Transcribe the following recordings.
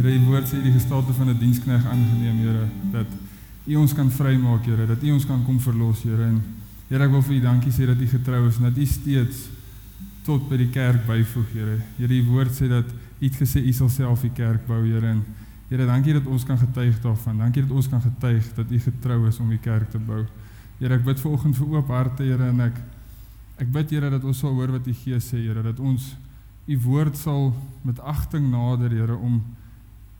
Here, u woord sê die gestalte van 'n die dienskneg aangeneem, Here, dat u ons kan vrymaak, Here, dat u ons kan kom verlos, Here. En Here, ek wil vir u dankie sê dat u getrou is en dat u steeds tot by die kerk byvoeg, Here. Here, u woord sê dat u het gesê u sal self die kerk bou, Here. En Here, dankie dat ons kan getuig daarvan. Dankie dat ons kan getuig dat u getrou is om die kerk te bou. Here, ek bid vanoggend vir oop harte, Here, en ek ek bid Here dat ons sal hoor wat u Gees sê, Here, dat ons u woord sal met agting nader, Here, om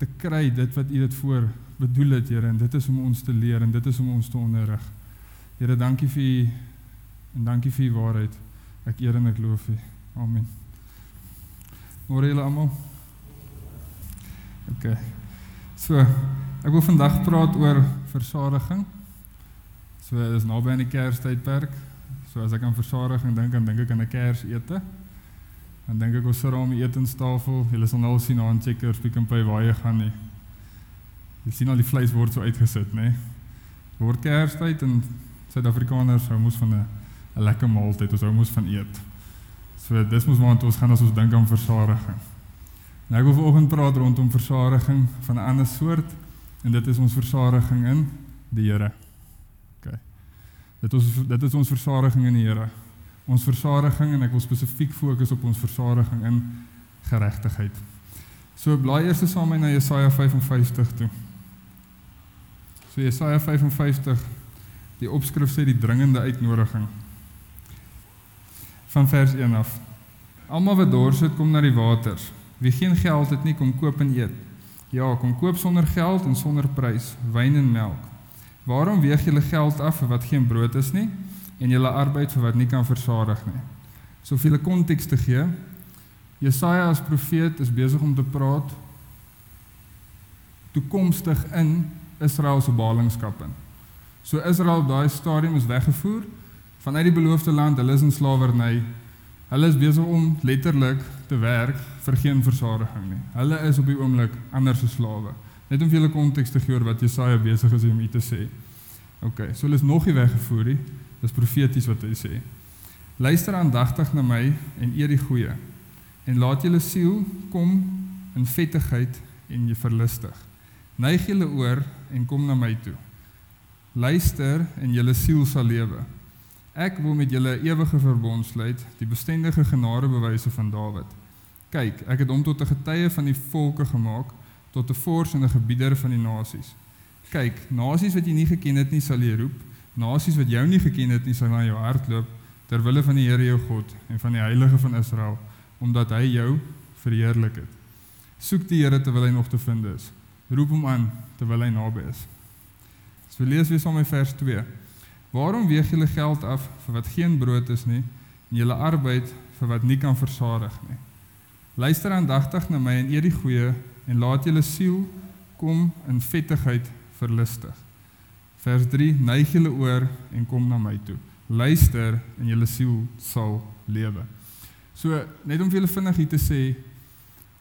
te kry dit wat u dit voor bedoel het, Here, en dit is om ons te leer en dit is om ons te onderrig. Here, dankie vir u en dankie vir u waarheid. Ek eer en ek loof u. Amen. Môre julle almal. OK. So, ek wil vandag praat oor versadiging. So, dis naby aan die Kerstydperk. So as ek aan versadiging dink, dan dink ek aan 'n Kersete. Dan dink ek ons sit daar om die etenstafel. Julle sal nou sien aan Checkers Pick n Pay waar jy gaan nie. Jy sien al die vleis word so uitgesit, nê? Word Kerstyd en Suid-Afrikaners hou mos van 'n 'n lekker maaltyd. Ons hou mos van eet. So dis mos waar ons gaan as ons dink aan versadiging. Nou ek wil vanoggend praat rondom versadiging van 'n ander soort en dit is ons versadiging in die Here. OK. Dit is dit is ons versadiging in die Here. Ons versadiging en ek wil spesifiek fokus op ons versadiging in geregtigheid. So blaai eers saam met my na Jesaja 55 toe. So Jesaja 55 die opskrif sê die dringende uitnodiging van vers 1 af. Almal wat dors het, kom na die waters. Wie geen geld het nie, kom koop en eet. Ja, kom koop sonder geld en sonder prys, wyn en melk. Waarom weeg julle geld af vir wat geen brood is nie en julle arbeid vir wat nie kan versadig nie? So vir 'n konteks te gee, Jesaja as profeet is besig om te praat toekomstig in Israel se ballingskap in. So Israel daai stadium is weggevoer vanuit die beloofde land, hulle is in slawerny. Hulle is besig om letterlik te werk vir geen versadiging nie. Hulle is op die oomblik ander se slawe. Net om vir julle konteks te gee oor wat Jesaja besig is om u te sê. OK, so hulle is nog nie weggevoer nie. Dis profeties wat hy sê. Luister aandagtig na my en eer die goeie en laat julle siel kom in vettigheid en jy verlustig. Neig julle oor en kom na my toe. Luister en julle siel sal lewe. Ek wil met julle ewige verbond sluit, die bestendige genadebewyse van Dawid. Kyk, ek het hom tot 'n getuie van die volke gemaak, tot 'n vors en 'n gebieder van die nasies. Kyk, nasies wat jy nie geken het nie, sal jy roep. Nasies wat jou nie geken het nie, sal na jou hardloop ter wille van die Here jou God en van die Heilige van Israel, omdat hy jou verheerlik het. Soek die Here terwyl hy nog te vind is. Roep hom aan terwyl hy naby is. So lees weer saam met vers 2. Waarom weeg julle geld af vir wat geen brood is nie en julle arbeid vir wat nie kan versadig nie? Luister aandagtig na my en eet die goeie en laat julle siel kom in vettigheid verlustig. Vers 3: Neig julle oor en kom na my toe. Luister en julle siel sal lewe. So net om vir julle vinnig hier te sê,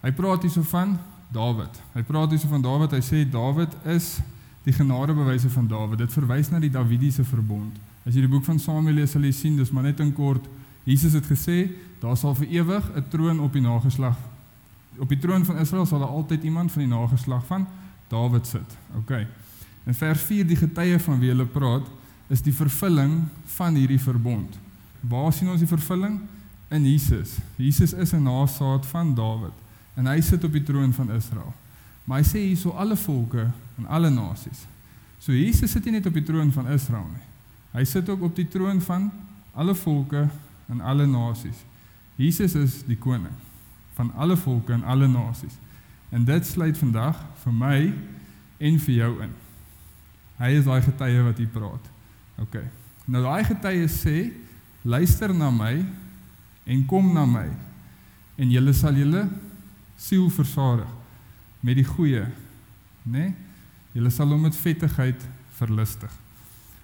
hy praat hierso van Dawid. Hy praat hierso van Dawid. Hy sê Dawid is die genadebewyse van Dawid. Dit verwys na die Davidiese verbond. As jy die boek van Samuel lees, sal jy sien dis maar net in kort. Jesus het gesê, daar sal vir ewig 'n troon op die nageslag op die troon van Israel sal daar altyd iemand van die nageslag van Dawid sit. OK. In vers 4 die getuie van wie hulle praat is die vervulling van hierdie verbond. Waar sien ons die vervulling? In Jesus. Jesus is 'n nagesaad van Dawid en hy sit op die troon van Israel. Maar hy sê hierso alle volke en alle nasies. So Jesus sit nie net op die troon van Israel nie. Hy sit ook op die troon van alle volke en alle nasies. Jesus is die koning van alle volke en alle nasies. En dit sluit vandag vir my en vir jou in. Hy is daai getuie wat hier praat. OK. Nou daai getuie sê, luister na my en kom na my en julle sal julle siel versadig met die goeie, né? Nee? Julle sal hom met vettigheid verlustig.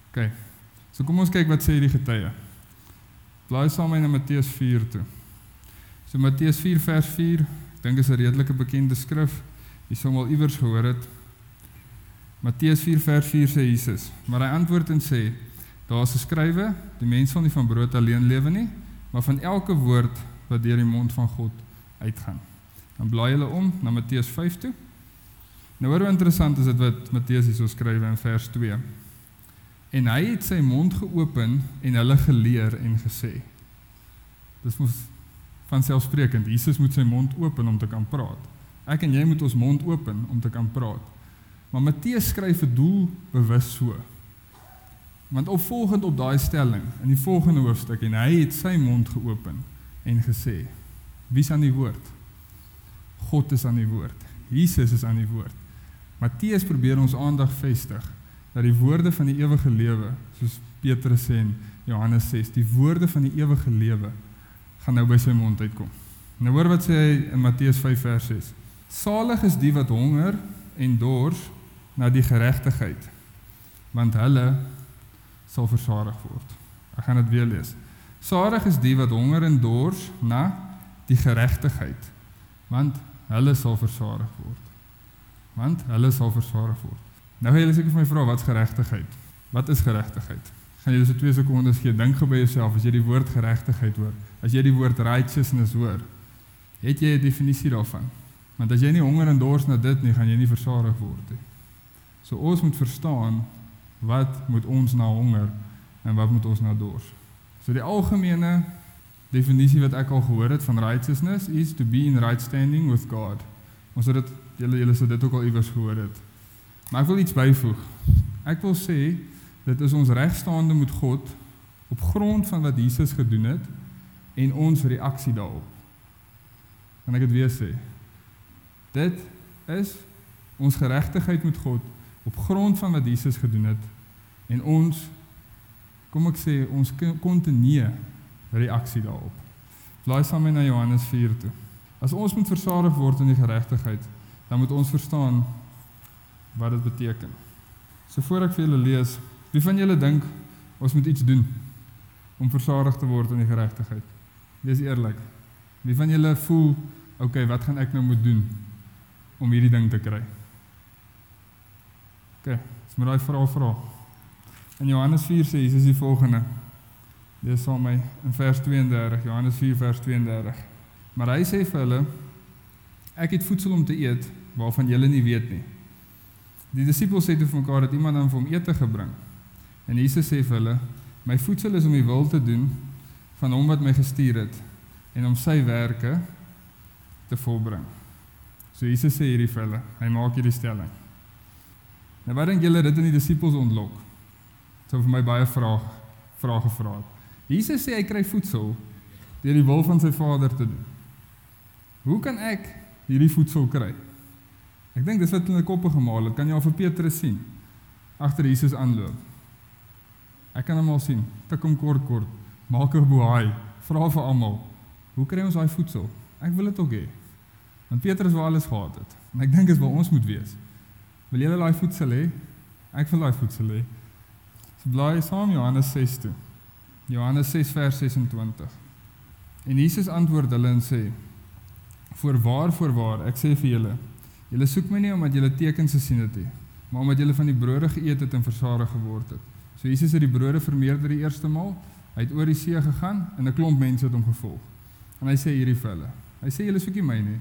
OK. So kom ons kyk wat sê die getuie. Blaai saam met Matteus 4 toe. So Matteus 4 vers 4, ek dink is 'n redelike bekende skrif. Jy sou al iewers gehoor het. Matteus 4 vers 4 sê Jesus, maar hy antwoord en sê: Daar's geskrywe, die mens sal nie van brood alleen lewe nie, maar van elke woord wat deur die mond van God uitgaan. Dan blaai hulle om na Matteus 5 toe. Nou hoor hoe interessant is dit wat Matteus hierso skryf in vers 2. En hy het sy mond geopen en hulle geleer en gesê. Dis mos van selfsprekend. Jesus moet sy mond open om te kan praat. Ek en jy moet ons mond open om te kan praat. Maar Matteus skryf vir doel bewus so. Want opvolgend op daai stelling in die volgende hoofstuk en hy het sy mond geopen en gesê: Wie's aan die woord? God is aan die woord. Jesus is aan die woord. Matteus probeer ons aandag vestig dat die woorde van die ewige lewe, soos Petrus sê in Johannes 6, die woorde van die ewige lewe gaan nou by sy mond uitkom. Nou hoor wat sê hy in Matteus 5 vers 6. Salig is die wat honger en dors na die geregtigheid, want hulle sal versadig word. Ek gaan dit weer lees. Salig is die wat honger en dors na die geregtigheid, want hulle sal versadig word. Want hulle sal versadig word. Nou julle seker vir my vra wat's geregtigheid? Wat is geregtigheid? Gaan julle so 2 sekondes gee, dink gou by jouself as jy die woord geregtigheid hoor. As jy die woord righteousness hoor, het jy 'n definisie daarvan? Want as jy nie honger en dors na dit nie, gaan jy nie versadig word nie. So ons moet verstaan wat moet ons na honger en wat moet ons na dors. So die algemene definisie wat ek al gehoor het van righteousness is to be in right standing with God. Ons het dit julle julle sou dit ook al iewers gehoor het. Maar ek wil iets byvoeg. Ek wil sê dit is ons regstaande met God op grond van wat Jesus gedoen het en ons reaksie daarop. Kan ek dit weer sê? Dit is ons geregtigheid met God op grond van wat Jesus gedoen het en ons kom ek sê ons kontinue reaksie daarop. Blaai saam met na Johannes 4 toe. As ons moet versadig word in die geregtigheid, dan moet ons verstaan wat dit beteken. So voor ek vir julle lees, wie van julle dink ons moet iets doen om versadig te word in die geregtigheid? Wees eerlik. Wie van julle voel, okay, wat gaan ek nou moet doen om hierdie ding te kry? OK, dis maar daai vraag vra. In Johannes 4 sê Jesus die volgende. Lees saam my in vers 32, Johannes 4 vers 32. Maar hy sê vir hulle: Ek het voedsel om te eet waarvan julle nie weet nie. Die disippels sê toe vir mekaar dat iemand aan hom ete gebring. En Jesus sê vir hulle: My voedsel is om die wil te doen van hom wat my gestuur het en om sy werke te volbring. So Jesus sê hierdie vir hulle, hy maak hierdie stelling. Nou wat dink julle dit in die disippels ontlok? Sou vir my baie vrae vrae gevra het. Jesus sê hy kry voedsel deur die wil van sy Vader te doen. Hoe kan ek hierdie voedsel kry? Ek dink dis wat hulle koppe gemaal het. Kan jy al vir Petrus sien agter Jesus aanloop? Ek kan hom al sien. Tik hom kort kort. Maak 'n boei. Vra vir almal. Hoe kry ons daai voedsel? Ek wil dit ook hê. Want Petrus wou alles gehad het. En ek dink dis waar ons moet wees. Wil jy daai voedsel hê? Ek wil daai voedsel hê. So blaai saam Johannes 6 toe. Johannes 6 vers 26. En Jesus antwoord hulle en sê: "Voorwaar, voorwaar, ek sê vir julle, julle soek my nie omdat julle tekens gesien het nie, maar omdat julle van die brode geëet het en versadig geword het." So Jesus het die brode vermeerder die eerste maal. Hy het oor die see gegaan en 'n klomp mense het hom gevolg. En hy sê hierdie vir hulle. Hy sê julle soek nie my nie.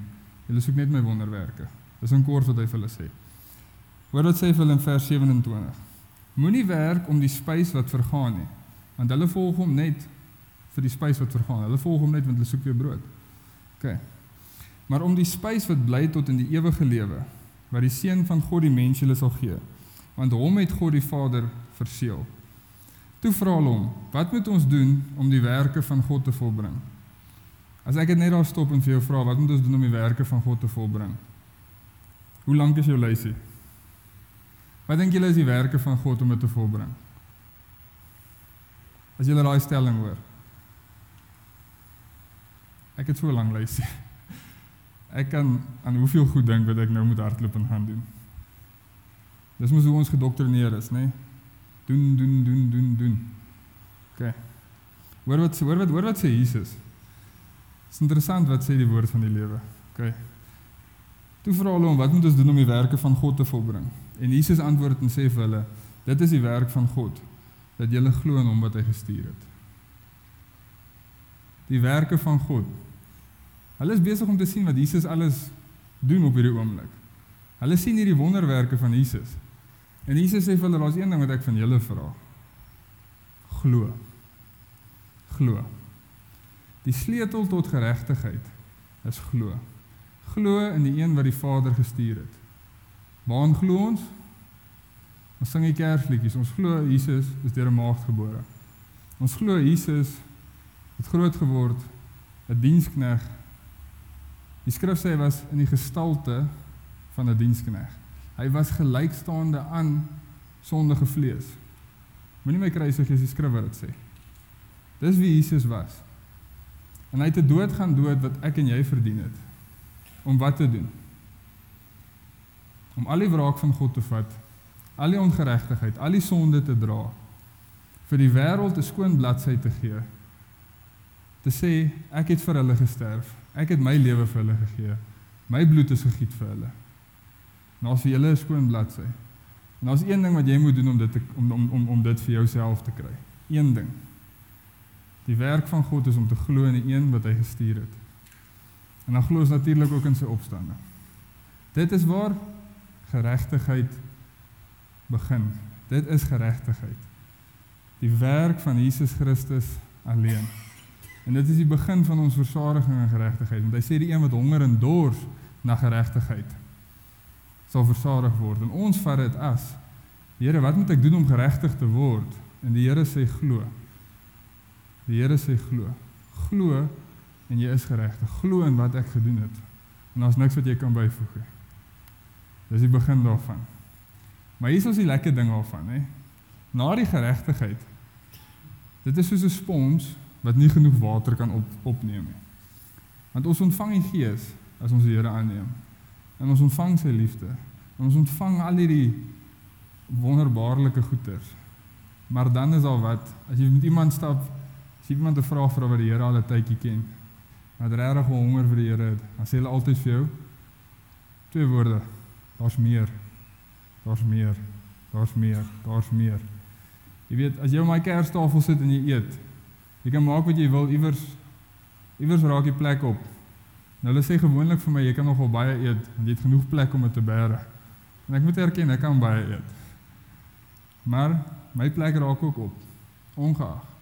Julle soek net my wonderwerke. Dis 'n kort wat hy vir hulle sê. Hoor wat sê hy vir hulle in vers 27. Moenie werk om die spys wat vergaan nie, want hulle volg hom net vir die spys wat vergaan. Hulle volg hom net want hulle soek weer brood. OK. Maar om die spys wat bly tot in die ewige lewe, wat die seun van God die mens julle sal gee, want hom het God die Vader verseël. Toe vra hulle hom: "Wat moet ons doen om die werke van God te volbring?" As ek net daar stop en vir jou vra, wat moet ons doen om die werke van God te volbring? Hoe lank is jou lysie? Wat dink julle is die werke van God om dit te volbring? As julle daai stelling hoor. Ek het so lank lysie. Ek kan aan hoeveel goed dink wat ek nou moet hardloop en gaan doen. Dis mos hoe ons gedoktrineer is, né? Nee? Doen, doen, doen, doen, doen. OK. Hoor wat hoor wat hoor wat sê Jesus? Dis interessant wat sê die woord van die lewe. OK. Toe vra hulle hom, wat moet ons doen om die werke van God te volbring? En Jesus antwoord en sê vir hulle, dit is die werk van God dat julle glo in hom wat hy gestuur het. Die werke van God Hulle is besig om te sien wat Jesus alles doen op hierdie oomblik. Hulle sien hierdie wonderwerke van Jesus. En Jesus sê vir hulle, daar's een ding wat ek van julle vra. Glo. Glo. Die sleutel tot geregtigheid is glo. Glo in die een wat die Vader gestuur het. Waar glo ons? Ons sing die Kersliedjies. Ons glo Jesus is deur 'n maagd gebore. Ons glo Jesus het groot geword, 'n dienskneg. Die skrif sê hy was in die gestalte van 'n dienskneg. Hy was gelykstaande aan sondige vlees. Moenie my kruisig is die skrif wat dit sê. Dis wie Jesus was. En hy het te dood gaan dood wat ek en jy verdien het. Om wat te doen? Om al die wraak van God te vat, al die ongeregtigheid, al die sonde te dra, vir die wêreld 'n skoon bladsy te gee. Te sê ek het vir hulle gesterf. Ek het my lewe vir hulle gegee. My bloed is gegiet vir hulle. En as vir julle 'n skoon bladsy. En daar's een ding wat jy moet doen om dit te, om om om dit vir jouself te kry. Een ding. Die werk van God is om te glo in die een wat hy gestuur het. En dan glo ons natuurlik ook in sy opstanding. Dit is waar geregtigheid begin. Dit is geregtigheid. Die werk van Jesus Christus alleen. En dit is die begin van ons versadiging en geregtigheid. Want hy sê die een wat honger en dors na geregtigheid sal versadig word. En ons vat dit as Here, wat moet ek doen om geregtig te word? En die Here sê glo. Die Here sê glo. Glo en jy is geregtig. Glo in wat ek gedoen het. En daar's niks wat jy kan byvoeg nie. Dis die begin daarvan. Maar hier is ons die lekker ding daarvan, hè. Na die geregtigheid. Dit is soos 'n spons wat nie genoeg water kan op opneem nie. Want ons ontvang die Gees as ons die Here aanneem. En ons ontvang sy liefde. En ons ontvang al hierdie wonderbaarlike goeders. Maar dan is daar wat as jy met iemand stap, as iemand 'n vraag vra wat die Here al 'n tydjie ken. Wat regtig honger vir die Here het, dan sê hulle altyd vir jou twee woorde. Daar's meer. Daar's meer. Daar's meer. Daar's meer. Jy weet, as jy op my kerstafel sit en jy eet, jy kan maak wat jy wil iewers iewers raak die plek op. Nou hulle sê gewoonlik vir my jy kan nogal baie eet want jy het genoeg plek om dit te bære. En ek moet erken ek kan baie eet. Maar my plek raak ook op. Ongeag.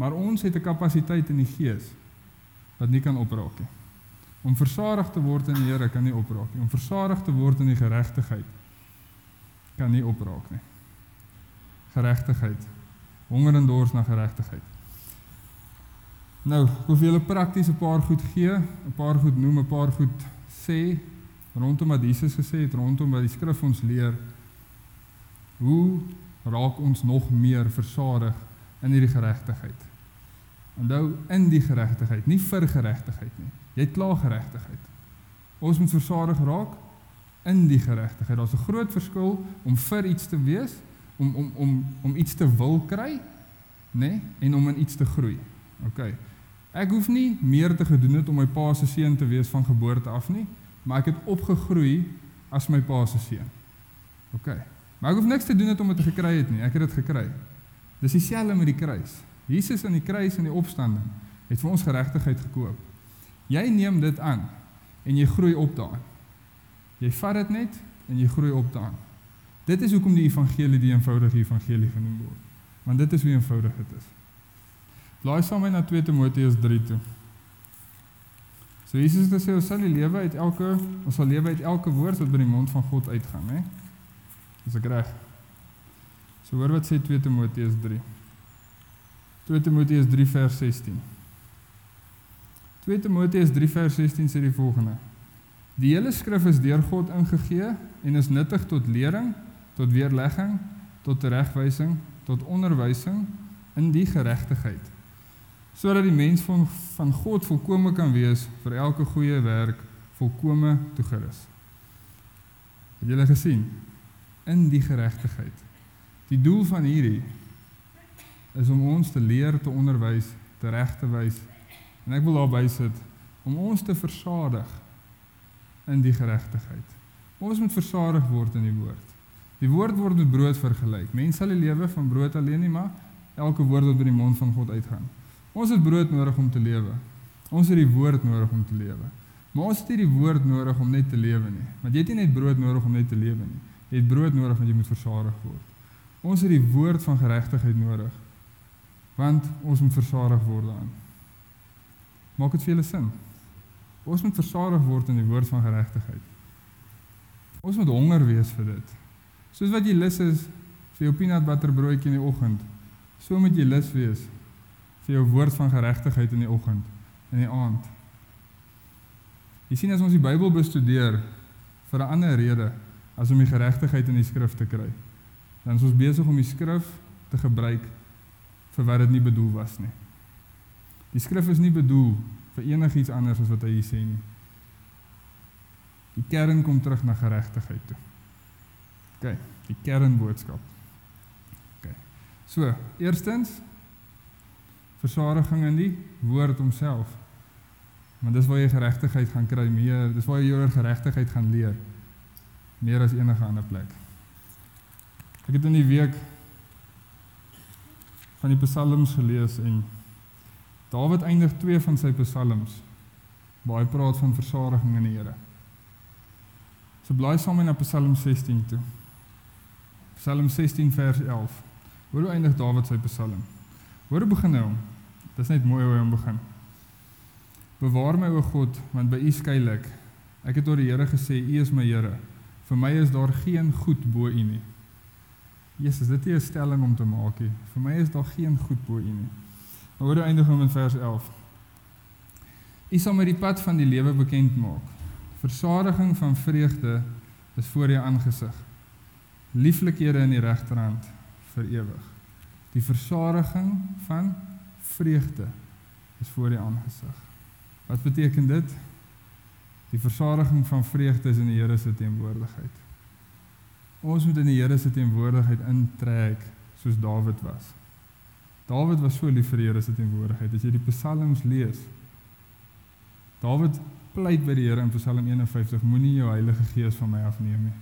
Maar ons het 'n kapasiteit in die gees wat nie kan opraak nie. Om versadig te word in die Here kan nie opraak nie. Om versadig te word in die geregtigheid kan nie opraak nie. Geregtigheid. Honger en dors na geregtigheid. Nou, ek wil vir julle prakties 'n paar goed gee, 'n paar goed noem, 'n paar goed sê rondom wat Jesus gesê het, rondom wat die skrif ons leer. Hoe raak ons nog meer versadig in hierdie geregtigheid? Onthou in die geregtigheid, nie vir geregtigheid nie. Jy het klaar geregtigheid. Ons moet versadig raak in die geregtigheid. Daar's 'n groot verskil om vir iets te wees, om om om om iets te wil kry, nê, nee, en om in iets te groei. OK. Ek hoef nie meer te gedoen het om my pa se seun te wees van geboorte af nie, maar ek het opgegroei as my pa se seun. OK. Maar ek hoef niks te doen het om dit gekry het nie. Ek het dit gekry. Dis dieselfde met die kruis. Jesus aan die kruis en die opstanding het vir ons geregtigheid gekoop. Jy neem dit aan en jy groei op daarin. Jy vat dit net en jy groei op daarin. Dit is hoekom die evangelie die eenvoudige evangelie genoem word. Want dit is hoe eenvoudig dit is. Blaai saam met na 2 Timoteus 3 toe. So Jesus het gesê ons sal die lewe uit elke ons sal lewe uit elke woord wat by die mond van God uitgaan, hè? Dis ek reg. So hoor wat sê 2 Timoteus 3. 2 Timoteus 3 vers 16. 2 Timoteus 3 vers 16 sê die volgende: Die hele skrif is deur God ingegee en is nuttig tot lering, tot weerlegging, tot regwysing, tot onderwysing in die geregtigheid, sodat die mens van van God volkome kan wees vir elke goeie werk, volkome toegerus. Het julle gesien in die geregtigheid. Die doel van hierdie is om ons te leer, te onderwys, te reg te wys En ek wil daarby sit om ons te versadig in die geregtigheid. Ons moet versadig word in die woord. Die woord word met brood vergelyk. Mense sal nie lewe van brood alleen nie, maar elke woord wat by die mond van God uitgaan. Ons het brood nodig om te lewe. Ons het die woord nodig om te lewe. Maar ons het nie die woord nodig om net te lewe nie. Want jy het nie net brood nodig om net te lewe nie. Jy het brood nodig want jy moet versadig word. Ons het die woord van geregtigheid nodig. Want ons moet versadig word daarin. Maak dit vir julle sin? Ons moet versadig word in die woord van geregtigheid. Ons moet honger wees vir dit. Soos wat jy lus is vir jou peanut butter broodjie in die oggend, so moet jy lus wees vir jou woord van geregtigheid in die oggend en in die aand. Jy sien as ons die Bybel bestudeer vir 'n ander rede as om die geregtigheid in die skrif te kry, dan is ons besig om die skrif te gebruik vir wat dit nie bedoel was nie. Die skrif is nie bedoel vir enigiets anders as wat hy hier sê nie. Die kern kom terug na geregtigheid toe. OK, die kernboodskap. OK. So, eerstens versadiging in die woord homself. Want dis waar jy geregtigheid gaan kry meer, dis waar jy oor geregtigheid gaan leer meer as enige ander plek. Ek het in die week van die psalms gelees en Dawid eindig twee van sy psalms waar hy praat van versadiging in die Here. So blaai saam in Psalm 16 toe. Psalm 16 vers 11. Hoe eindig Dawid sy psalm? Hoe begin hy hom? Dit is net mooi hoe hy hom begin. Bewaar my o God, want by U skuil ek. Ek het tot die Here gesê, U is my Here. Vir my is daar geen goed bo U nie. Jesus, dit is 'n stelling om te maak hier. Vir my is daar geen goed bo U nie. Maar hoe eindig hom in vers 11? U sal my die pad van die lewe bekend maak. Versadiging van vreugde is voor U aangesig. Lieflikhede in die regterhand vir ewig. Die versadiging van vreugde is voor U aangesig. Wat beteken dit? Die versadiging van vreugde is in die Here se teenwoordigheid. Ons moet in die Here se teenwoordigheid intrek soos Dawid was. Dawid was so lief vir die Here se teenwoordigheid. As jy die psalms lees, Dawid pleit by die Here in Psalm 51, moenie jou Heilige Gees van my afneem nie.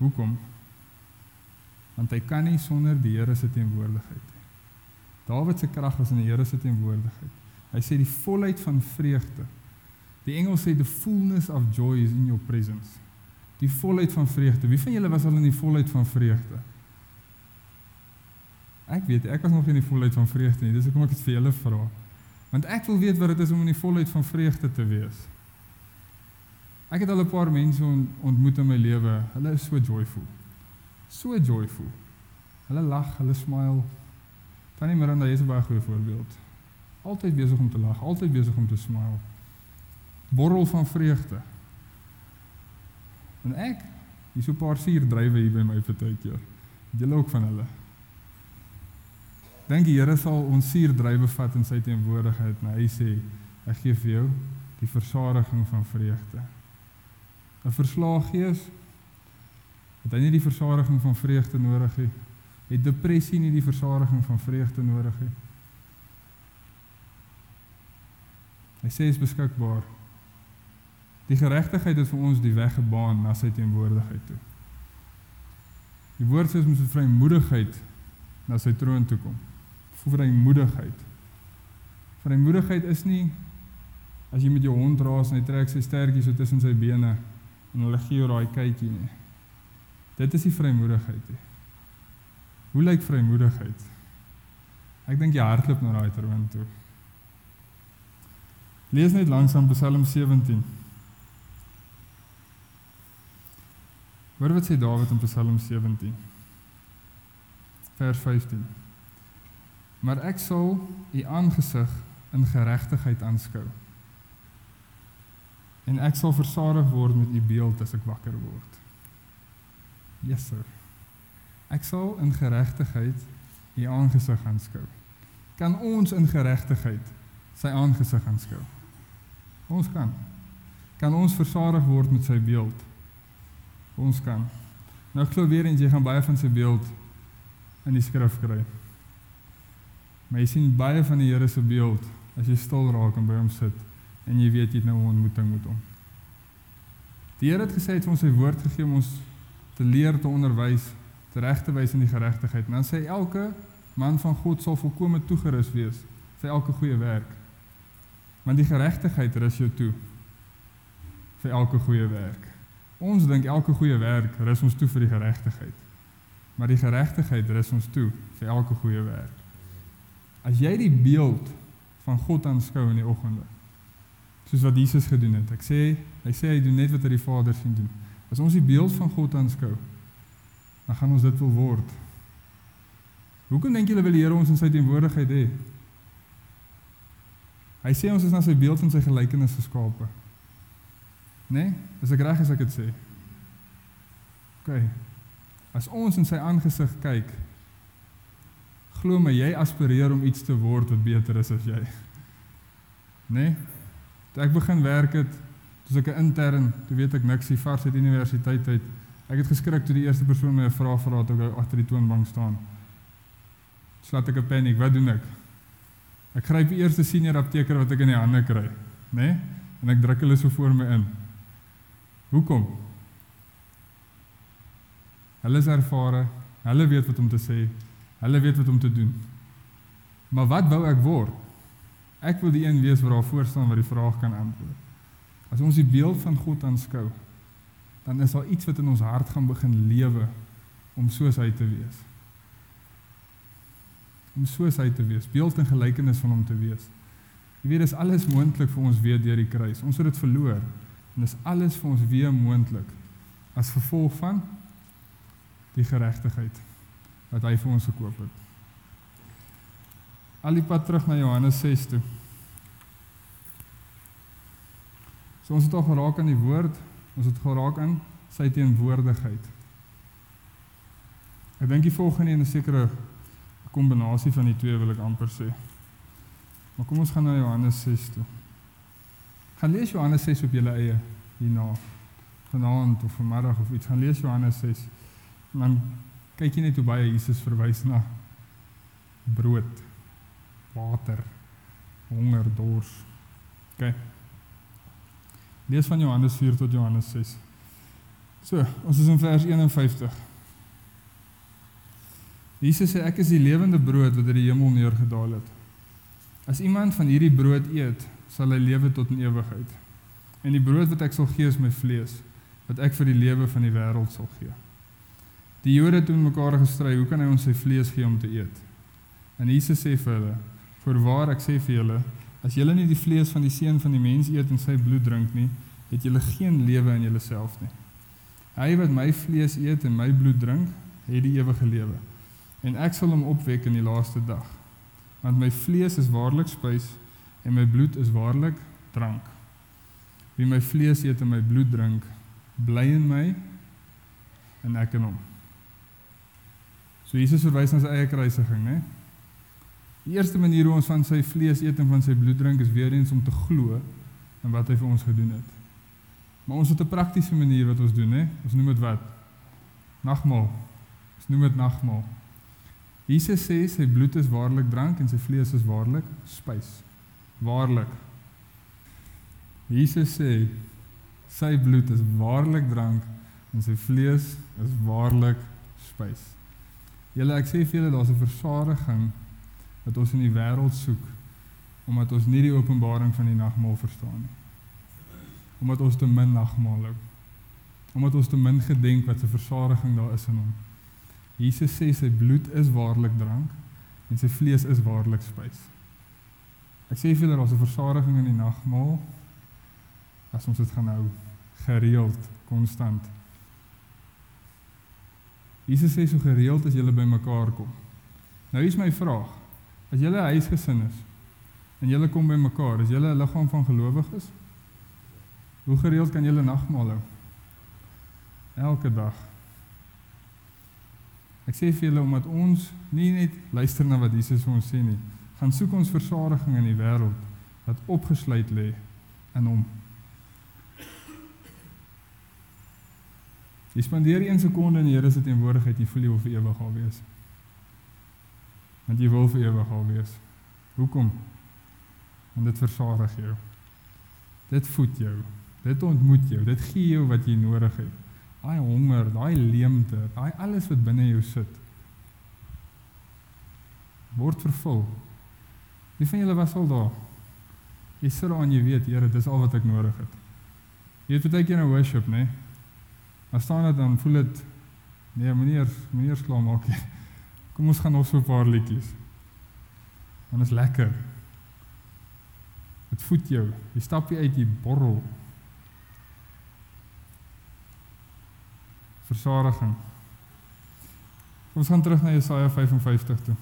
Hoekom? Want hy kan nie sonder die Here se teenwoordigheid nie. Dawid se krag was in die Here se teenwoordigheid. Hy sê die volheid van vreugde. Die engel sê the fullness of joy is in your presence. Die volheid van vreugde. Wie van julle was al in die volheid van vreugde? Ek weet, ek was nog in die volheid van vreugde nie. Dis hoekom ek dit vir julle vra. Want ek wil weet wat dit is om in die volheid van vreugde te wees. Ek het al 'n paar mense ontmoet in my lewe. Hulle is so joyful. So joyful. Hulle lag, hulle smile. Tannie Miranda is 'n baie goeie voorbeeld altyd besig om te lag, altyd besig om te smile. Borrel van vreugde. En ek, hier so 'n paar suur drywe hier by my partykeer. Het julle ook van hulle? Dink die Here sal ons suur drywe vat in sy teenwoordigheid en hy sê, ek gee vir jou die versadiging van vreugde. 'n Verslae gees het hy nie die versadiging van vreugde nodig nie. Het depressie nie die versadiging van vreugde nodig nie. Hy sê is beskikbaar. Die geregtigheid het vir ons die weg gebaan na sy teenwoordigheid toe. Die woord sê ons moet vrymoedigheid na sy troon toe kom. Vrymoedigheid. Vrymoedigheid is nie as jy met jou hond raas en hy trek sy stertjies so tussen sy bene en hulle gee jou daai kykie nie. Dit is die vrymoedigheid nie. Hoe lyk vrymoedigheid? Ek dink jy hardloop na daai troon toe. Lees net langsam Psalm 17. Hoor wat sê Dawid in Psalm 17. Vers 15. Maar ek sal u aangesig in geregtigheid aanskou. En ek sal versadig word met u beeld as ek wakker word. Yes sir. Ek sal in geregtigheid u aangesig aanskou. Kan ons in geregtigheid sy aangesig aanskou? Ons kan. Kan ons versadig word met sy beeld? Ons kan. Nou glo weer eens jy gaan baie van sy beeld in die skrif kry. Maar jy sien baie van die Here se beeld as jy stil raak en by hom sit en jy weet jy het nou 'n ontmoeting met hom. Die Here het gesê hy het ons sy woord gegee om ons te leer te onderwys, te reg te wys in die geregtigheid. En dan sê elke man van God sal volkome toegerus wees vir elke goeie werk. Want die geregtigheid rus jou toe vir elke goeie werk. Ons dink elke goeie werk rus ons toe vir die geregtigheid. Maar die geregtigheid rus ons toe vir elke goeie werk. As jy die beeld van God aanskou in die oggende, soos wat Jesus gedoen het. Ek sê, hy sê hy doen net wat hy die Vader sien doen. As ons die beeld van God aanskou, dan gaan ons dit wil word. Hoekom dink julle wil die Here ons in sy teenwoordigheid hê? Hy sê ons is na sy beeld en sy gelykenis geskape. Né? Nee? Is ek reg as ek dit sê? OK. As ons in sy aangesig kyk, glo my jy aspireer om iets te word wat beter is as jy. Né? Nee? Toe ek begin werk het, toe ek 'n intern, toe weet ek niks hier vars uit universiteit uit. Ek het geskrik toe die eerste persoon my 'n vraag vra toe ek agter die toonbank staan. Slaat ek 'n paniek, wat doen ek? Ek gryp die eerste senior apteker wat ek in die hande kry, né? Nee? En ek druk hulle so voor my in. Hoekom? Hulle is ervare, hulle weet wat om te sê, hulle weet wat om te doen. Maar wat wou ek word? Ek wil die een wees wat daar voor staan wat die vraag kan antwoord. As ons die beeld van God aanskou, dan is daar iets wat in ons hart gaan begin lewe om soos hy te wees. Om soos hy te wees, beeld en gelykenis van hom te wees. Jy weet, dis alles moontlik vir ons weer deur die kruis. Ons het dit verloor en dis alles vir ons weer moontlik as gevolg van die geregtigheid wat hy vir ons gekoop het. Al die pad terug na Johannes 6 toe. So ons het al geraak aan die woord, ons het geraak aan sy teenwoordigheid. Ek dink die volgende een is 'n kombinasie van die twee wil ek amper sê. Maar kom ons gaan na Johannes 6 toe. Gaan lees Johannes 6 op julle eie hierna. Vanaand of vanmiddag of iets gaan lees Johannes 6. En dan kyk jy net hoe baie Jesus verwys na brood, water, honger, dors. OK. Lees van Johannes 4 tot Johannes 6. So, ons is in vers 51. Jesus sê ek is die lewende brood wat uit die hemel neergedaal het. As iemand van hierdie brood eet, sal hy lewe tot in ewigheid. En die brood wat ek sal gee is my vlees, wat ek vir die lewe van die wêreld sal gee. Die Jode het mekaar gestry, hoe kan hy ons sy vlees gee om te eet? En Jesus sê vir hulle: "Voorwaar ek sê vir julle, as julle nie die vlees van die seun van die mens eet en sy bloed drink nie, het julle geen lewe in julleself nie. Hy wat my vlees eet en my bloed drink, het die ewige lewe, en ek sal hom opwek in die laaste dag. Want my vlees is waarlik spys en my bloed is waarlik drank. Wie my vlees eet en my bloed drink, bly in my en ek in hom." So Jesus verwys na sy eie kruisiging, né? Die eerste manier hoe ons van sy vlees eet en van sy bloed drink is weer eens om te glo in wat hy vir ons gedoen het. Maar ons het 'n praktiese manier wat ons doen, né? Ons noem dit wat? Nagmaal. Ons noem dit nagmaal. Jesus sê sy bloed is waarlik drank en sy vlees is waarlik spys. Waarlik. Jesus sê sy bloed is waarlik drank en sy vlees is waarlik spys. Julle ek sê vir julle daar's 'n versadiging wat ons in die wêreld soek omdat ons nie die openbaring van die nagmaal verstaan nie. Omdat ons te min nagmaal hou. Omdat ons te min gedenk wat se versadiging daar is in hom. Jesus sê sy bloed is waarlik drank en sy vlees is waarlik spys. Ek sê vir julle daar's 'n versadiging in die nagmaal as ons dit gaan hou gereeld, konstant. Jesus sê so gereeld as julle bymekaar kom. Nou hier's my vraag. As julle 'n huisgesin is en julle kom bymekaar, is julle 'n liggaam van gelowiges? Hoe gereeld kan julle nagmaal hou? Elke dag. Ek sê vir julle omdat ons nie net luister na wat Jesus vir ons sê nie, gaan soek ons versadiging in die wêreld wat opgesluit lê in hom. Jy spandeer 1 sekonde in die Here se teenwoordigheid, jy voel jy wil vir ewig al wees. Want jy wil vir ewig al wees. Hoekom? Want dit versadig jou. Dit voed jou. Dit ontmoet jou. Dit gee jou wat jy nodig het. Daai honger, daai leemte, daai alles wat binne jou sit word vervul. Wie van julle was al daar? Jy sit daar en jy weet, Here, dis al wat ek nodig het. Jy het baie keer in worship, né? Nee? Dan staan dit dan voel dit nee, meneer, meneer klaar maak jy. Kom ons gaan nog so 'n paar liedjies. Dan is lekker. Dit voed jou. Jy stap jy uit die borrel. Versadiging. Ons gaan terug na Jesaja 55 toe.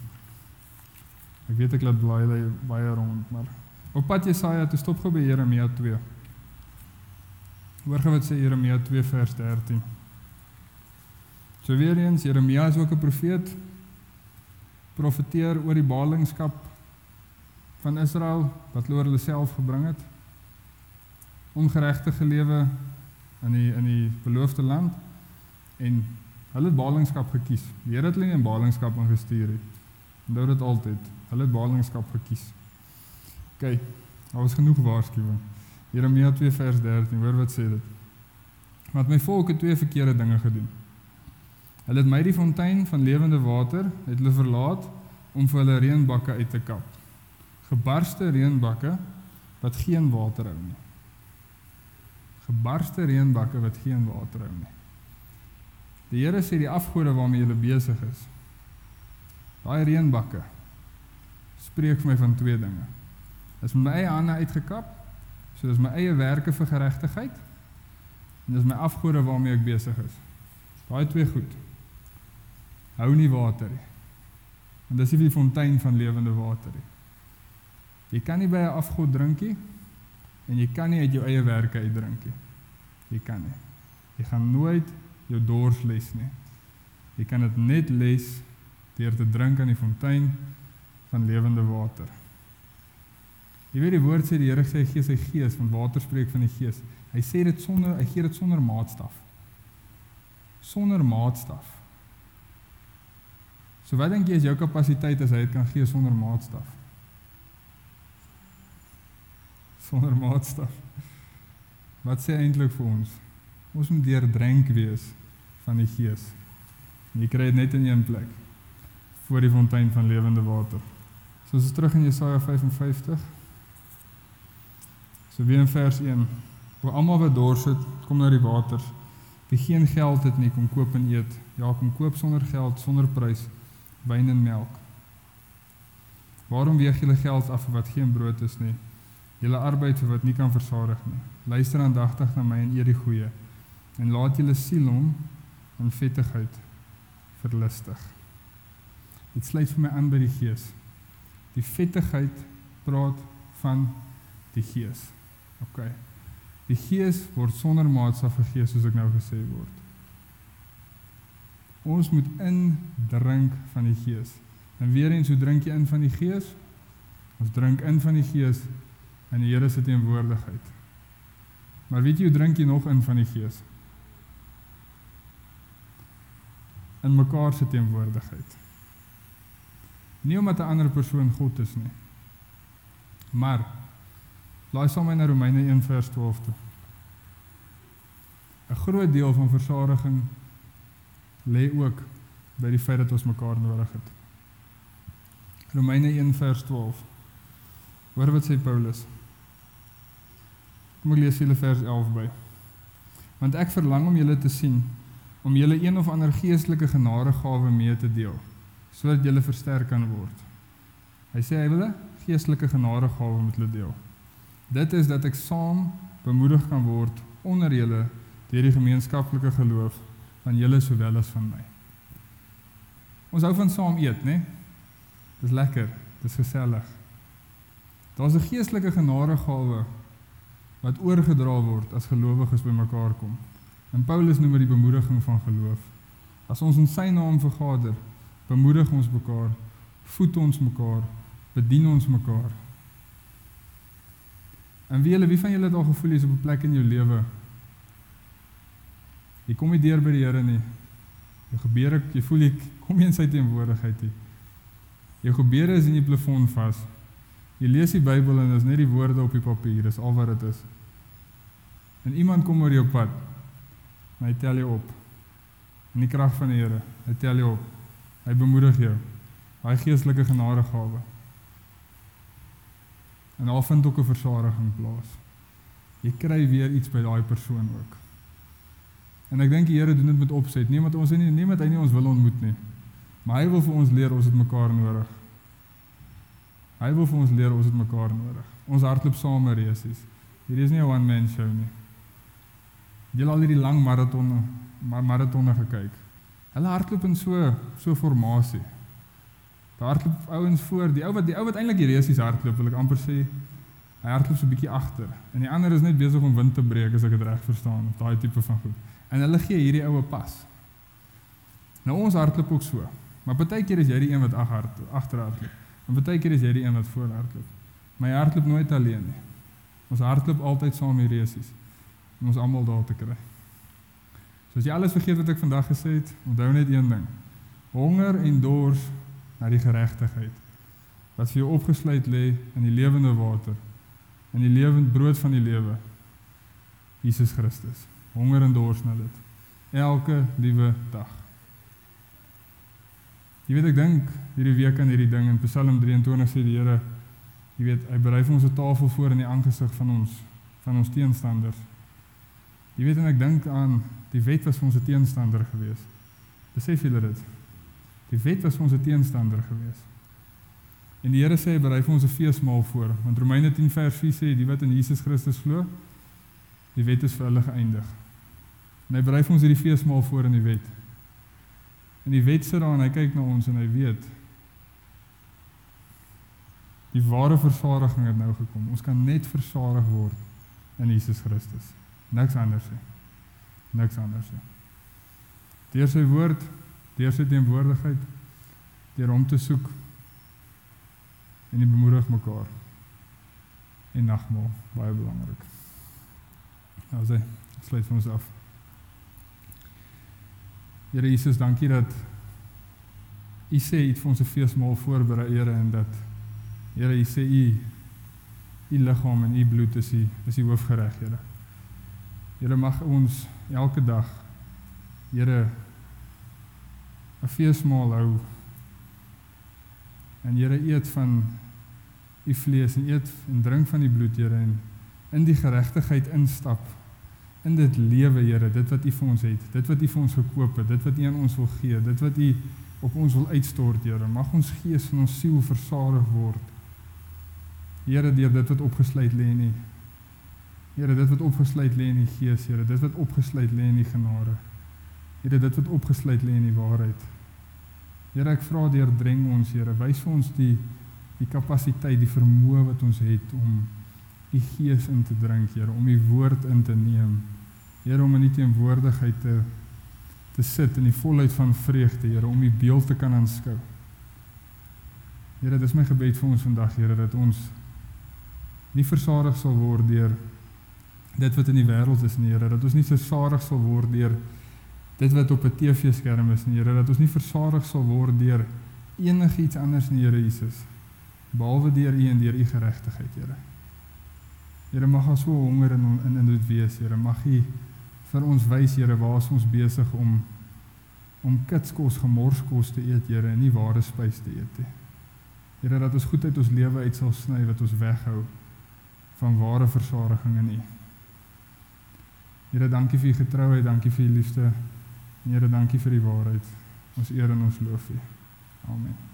Ek weet ek laat blaai lê baie rond, maar op pad Jesaja toe stop gou by Jeremia 2. Hoor gou wat sê Jeremia 2 vers 13. So weer eens Jeremia is ook 'n profeet. Profeteer oor die ballingskap van Israel wat hulle oor hulle self gebring het. Ongeregtige lewe in die in die beloofde land en hulle het ballingskap gekies. Die Here het hulle nie in ballingskap ingestuur nie. Onthou dit altyd. Hulle het ballingskap gekies. OK. Daar was genoeg waarskuwing. Jeremia 2 vers 13. Hoor wat sê dit? Want my volk het twee verkeerde dinge gedoen. Hulle het my die fontein van lewende water het hulle verlaat om vir hulle reënbakke uit te kap. Gebarste reënbakke wat geen water hou nie. Gebarste reënbakke wat geen water hou nie. Die Here sê die afgode waarmee julle besig is. Daai reënbakke spreek vir my van twee dinge. Dis my eie hande uitgekap. So dis my eie werke vir geregtigheid. En dis my afgode waarmee ek besig is. Daai twee goed. Hou nie water nie. En dis nie die fontein van lewende water nie. Jy kan nie by 'n afgod drink nie en jy kan nie uit jou eie werke uit drink nie. Jy kan nie. Jy gaan nooit jou dors les nie. Jy kan dit net les deur te drink aan die fontein van lewende water. Jy weet die woord sê die Here sê hy gee sy gees, want water spreek van die gees. Hy sê dit sonder hy gee dit sonder maatstaf. Sonder maatstaf. So wat dink jy is jou kapasiteit as hy dit kan gee sonder maatstaf? Sonder maatstaf. Wat sê eintlik vir ons? Ons moet deurdrink wees van die gees. Jy kry dit net in een plek voor die fontein van lewende water. So ons terug in Jesaja 55. So weer in vers 1. Waar almal wat dors het, kom na die waters. Wie geen geld het nie, kom koop en eet. Ja, kom koop sonder geld, sonder prys, wyn en melk. Waarom weeg julle geld af vir wat geen brood is nie? Julle arbeid vir wat nie kan versadig nie. Luister aandagtig na my en eer die goeie en laat julle siel hom in vettigheid verlustig. Dit sluit vir my aan by die Gees. Die vettigheid praat van die Gees. OK. Die Gees word sonder maatstaf vergee soos ek nou gesê word. Ons moet indrink van die Gees. En weer eens, hoe drink jy in van die Gees? Ons drink in van die Gees in die Here se teenwoordigheid. Maar weet jy hoe drink jy nog in van die Gees? In mekaar se teenwoordigheid. Nie omdat 'n ander persoon God is nie. Maar laai saam met na Romeine 1 vers 12 toe. 'n Groot deel van versadiging lê ook by die feit dat ons mekaar nodig het. Romeine 1 vers 12. Hoor wat sê Paulus? Kom ek lees julle vers 11 by. Want ek verlang om julle te sien om julle een of ander geestelike genadegawe mee te deel sodat julle versterk kan word. Hy sê hy wil 'n geestelike genadegawe met julle deel. Dit is dat ek saam bemoedig kan word onder julle deur die gemeenskaplike geloof van julle sowel as van my. Ons hou van saam eet, né? Dis lekker, dis gesellig. Daar's 'n geestelike genadegawe wat oorgedra word as gelowiges bymekaar kom. En Paulus noem dit die bemoediging van geloof. As ons in sy naam vergader, bemoedig ons mekaar, voed ons mekaar, bedien ons mekaar. En wie julle wie van julle het al gevoel jy's op 'n plek in jou lewe? Jy kom nie deur by die Here nie. Jy gebeur ek jy voel jy kom nie in sy teenwoordigheid nie. Jou gebede is in die plafon vas. Jy lees die Bybel en is net die woorde op die papier, dis al wat dit is. En iemand kom oor jou pad. Hy tel jou op. In die krag van die Here, hy tel jou op. Hy bemoedig jou. Daai geestelike genadegawe. En daar vind ook 'n versadiging plaas. Jy kry weer iets by daai persoon ook. En ek dink die Here doen dit met opset, nie omdat ons nie nie met hy nie ons wil ontmoet nie. Maar hy wil vir ons leer ons het mekaar nodig. Hy wil vir ons leer ons het mekaar nodig. Ons hardloop saam met resies. Hierdie is nie 'n one man show nie. Jy al hierdie lang maratonne, maar maratonne gekyk. Hulle hardloop in so so formasie. Daar hardloop ouens voor, die ou wat die ou wat eintlik die resies hardloop, wil ek amper sê, hy hardloop so 'n bietjie agter. En die ander is net besig om wind te breek as ek dit reg verstaan, of daai tipe van goed. En hulle gee hierdie oue pas. Nou ons hardloop ook so. Maar baie keer is jy die een wat agter hardloop. En baie keer is jy die een wat voor hardloop. Maar jy hardloop nooit alleen nie. Ons hardloop altyd saam met resies om ons almal daar te kry. So as jy alles vergeet wat ek vandag gesê het, onthou net een ding. Honger en dors na die geregtigheid wat vir jou opgesluit lê in die lewende water, in die lewende brood van die lewe. Jesus Christus. Honger en dors na dit. Elke liewe dag. Jy weet ek dink hierdie week aan hierdie ding in Psalm 23 sê die Here jy weet hy berei vir ons 'n tafel voor in die aangesig van ons van ons teenstanders. Jy weet en ek dink aan die wet was vir ons 'n teenstander gewees. Besef julle dit? Die wet was vir ons 'n teenstander gewees. En die Here sê hy berei vir ons 'n feesmaal voor, want Romeine 10 vers 4 sê die wat in Jesus Christus glo, die wet is vir hulle geëindig. En hy berei vir ons hierdie feesmaal voor in die wet. En die wet sit daar en hy kyk na ons en hy weet die ware versadiging het nou gekom. Ons kan net versadig word in Jesus Christus. Niks anders nie. Niks anders nie. Deur sy woord, deur sy teenwoordigheid, deur hom te soek en die bemoedig mekaar. En nagmaal, baie belangrik. Nou sê, sluit ons af. Here Jesus, dankie dat U sê het vir ons 'n feesmaal voorberei, Here, en dat Here, U sê U U liggaam en U bloed is U is die hoofgereg, Here. Here mag ons elke dag Here 'n feesmaal hou. En Here eet van U vlees en eet en drink van die bloed, Here, en in die geregtigheid instap in dit lewe, Here, dit wat U vir ons het, dit wat U vir ons gekoop het, dit wat U aan ons wil gee, dit wat U op ons wil uitstort, Here, mag ons gees en ons siel versadig word. Here, deur dit wat opgesluit lê in U. Here, dit wat opgesluit lê in die Gees, Here, dit wat opgesluit lê in die genade. Here, dit wat opgesluit lê in die waarheid. Here, ek vra deur dreng ons, Here, wys vir ons die die kapasiteit, die vermoë wat ons het om u gees in te drink, Here, om u woord in te neem. Here, om in u teenwoordigheid te te sit in die volheid van vreugde, Here, om u beeld te kan aanskou. Here, dis my gebed vir ons vandag, Here, dat ons nie versadig sal word deur dit wat in die wêreld is nie, Here, dat ons nie versadig sal word deur dit wat op 'n TV-skerm is nie, Here, dat ons nie versadig sal word deur enigiets anders nie, Here Jesus, behalwe deur U en deur U geregtigheid, Here. Here mag ons so honger in in in dit wees, Here. Mag U vir ons wys, Here, waar ons besig om om kitskos, gemorskos te eet, Here, en nie ware spys te eet nie. Here, dat ons goed uit ons lewe uit sal sny wat ons weghou van ware versadiging in U. Here, dankie vir U getrouheid, dankie vir U liefde. Here, dankie vir die waarheid. Ons eer en ons loof U. Amen.